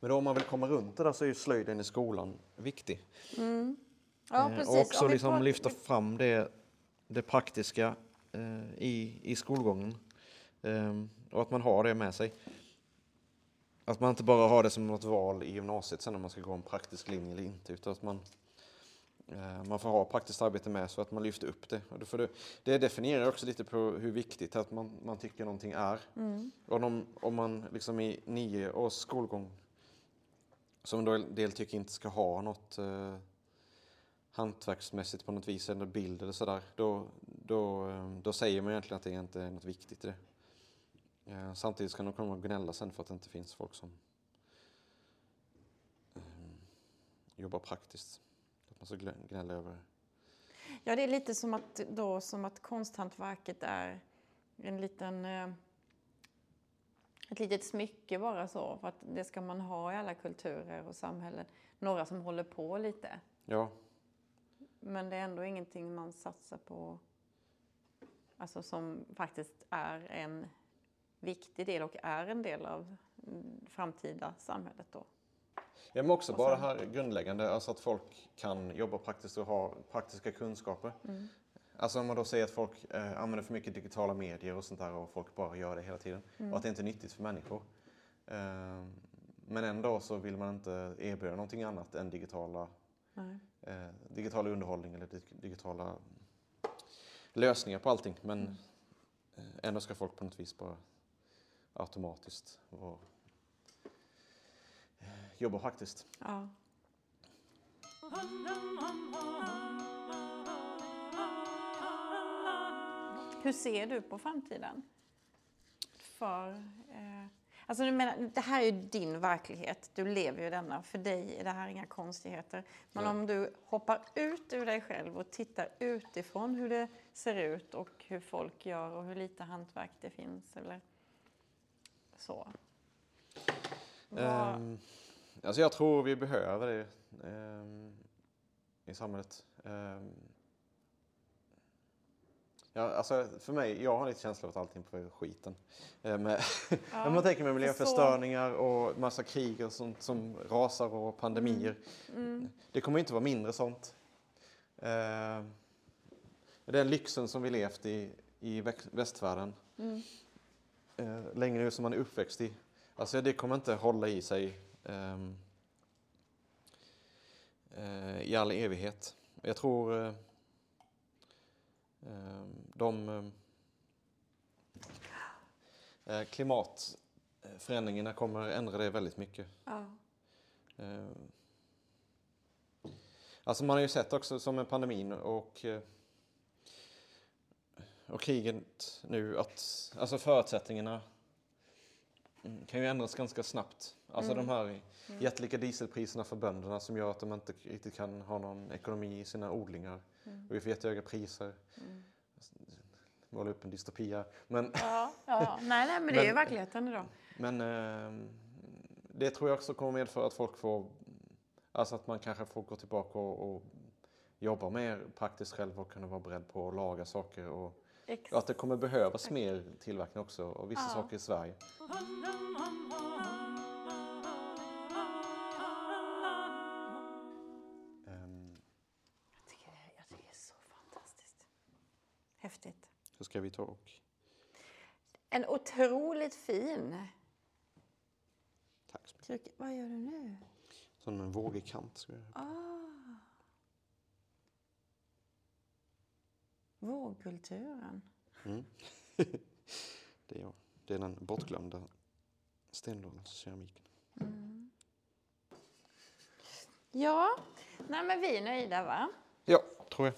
S3: Men om man vill komma runt det där så är ju slöjden i skolan viktig.
S2: Mm. Ja,
S3: Eh,
S2: precis.
S3: Och också liksom
S2: pratar-
S3: lyfta fram det, det praktiska eh, i, i skolgången. Eh, och att man har det med sig. Att man inte bara har det som något val i gymnasiet sen om man ska gå en praktisk linje eller inte. Utan att man, eh, man får ha praktiskt arbete med så att man lyfter upp det. Och det, för det, det definierar också lite på hur viktigt att man, man tycker någonting är.
S2: Mm.
S3: Och om, om man liksom i nio års skolgång som en del tycker inte ska ha något eh, hantverksmässigt på något vis eller bild eller sådär. Då, då, eh, då säger man egentligen att det inte är något viktigt i det. Eh, samtidigt ska de komma och gnälla sen för att det inte finns folk som eh, jobbar praktiskt. Att man ska gnälla över
S2: Ja, det är lite som att, då, som att konsthantverket är en liten, eh, ett litet smycke bara så. För att det ska man ha i alla kulturer och samhällen. Några som håller på lite.
S3: Ja,
S2: Men det är ändå ingenting man satsar på. Alltså som faktiskt är en viktig del och är en del av mm, framtida samhället då.
S3: Ja, men också
S2: Och
S3: bara
S2: sen-
S3: här grundläggande, alltså att folk kan jobba praktiskt och ha praktiska kunskaper.
S2: Mm.
S3: Alltså om man då säger att folk eh, använder för mycket digitala medier och sånt där och folk bara gör det hela tiden.
S2: Mm.
S3: Och att det inte är nyttigt för människor. Eh, men ändå så vill man inte erbjuda någonting annat än digitala, eh, digital underhållning eller dig- digitala lösningar på allting. Men
S2: Mm.
S3: eh, ändå ska folk på något vis bara automatiskt vara, eh, jobba praktiskt.
S2: Ja. Hur ser du på framtiden? För, eh, alltså du menar, det här är ju din verklighet, du lever ju denna. För dig är det här inga konstigheter. Men
S3: Nej.
S2: om du hoppar ut ur dig själv och tittar utifrån hur det ser ut och hur folk gör och hur lite hantverk det finns eller så. Vad-
S3: Um, alltså jag tror vi behöver det ehm, i samhället. Um, ja, alltså för mig, jag har lite känsla av att allting på skiten. Med,
S2: Ja,
S3: man tänker med
S2: för
S3: miljöförstöringar och massa krig och sånt som rasar och pandemier.
S2: Mm.
S3: Det kommer inte vara mindre sånt. Ehm, den lyxen som vi levt i i västvärlden
S2: Mm.
S3: eh, länge nu som man är uppväxt i. Alltså det kommer inte hålla i sig ehm, eh, i all evighet. Jag tror eh, ehm, de eh, klimatförändringarna kommer ändra det väldigt mycket.
S2: Ja.
S3: Eh, Alltså man har ju sett också som med pandemin och, eh, och kriget nu att alltså förutsättningarna mm, kan ju ändras ganska snabbt. Alltså de här jättelika dieselpriserna för bönderna som gör att de inte riktigt kan ha någon ekonomi i sina odlingar. Och vi får jättehöga priser. Måla upp en dystopi här. Men,
S4: Ja, ja. Nej, nej, men det är ju
S3: Men-
S4: verkligheten idag.
S3: men eh, det tror jag också kommer medföra att folk får, alltså att man kanske får gå tillbaka och, och jobba mer praktiskt själv och kunna vara beredd på att laga saker. Och,
S4: Ex-
S3: och att det kommer behövas mer tillverkning också och vissa
S4: Ja.
S3: saker i Sverige.
S4: Häftigt.
S3: så ska vi ta och...
S4: En otroligt fin...
S3: Tack så mycket.
S4: Tryck, vad gör du nu?
S3: Som en vågig kant. Ska jag...
S4: Ah. Vågkulturen.
S3: mm. det är jag. Det är den bortglömda stenålderskeramiken.
S4: Ja, nej men vi är nöjda va?
S3: Ja, tror jag.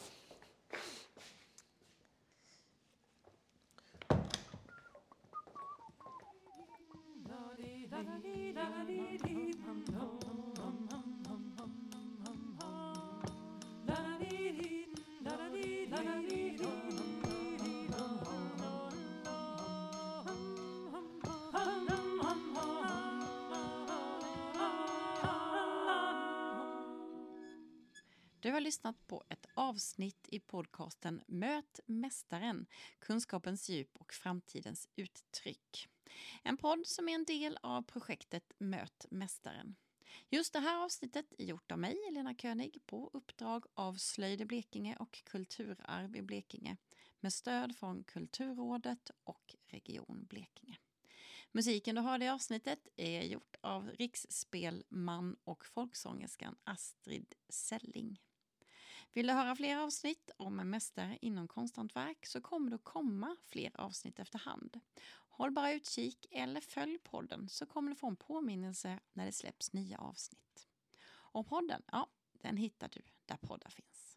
S2: Du har lyssnat på ett avsnitt i podcasten Möt Mästaren, kunskapens djup och framtidens uttryck. En podd som är en del av projektet Möt Mästaren. Just det här avsnittet är gjort av mig, Elena König, på uppdrag av Slöjd i Blekinge och Kulturarv i Blekinge med stöd från Kulturrådet och Region Blekinge. Musiken du hörde i avsnittet är gjort av riksspelman och folksångerskan Astrid Selling. Vill du höra fler avsnitt om en mästare inom konsthantverk så kommer det att komma fler avsnitt efterhand. Håll bara utkik eller följ podden så kommer du få en påminnelse när det släpps nya avsnitt. Och podden, ja, den hittar du där poddar finns.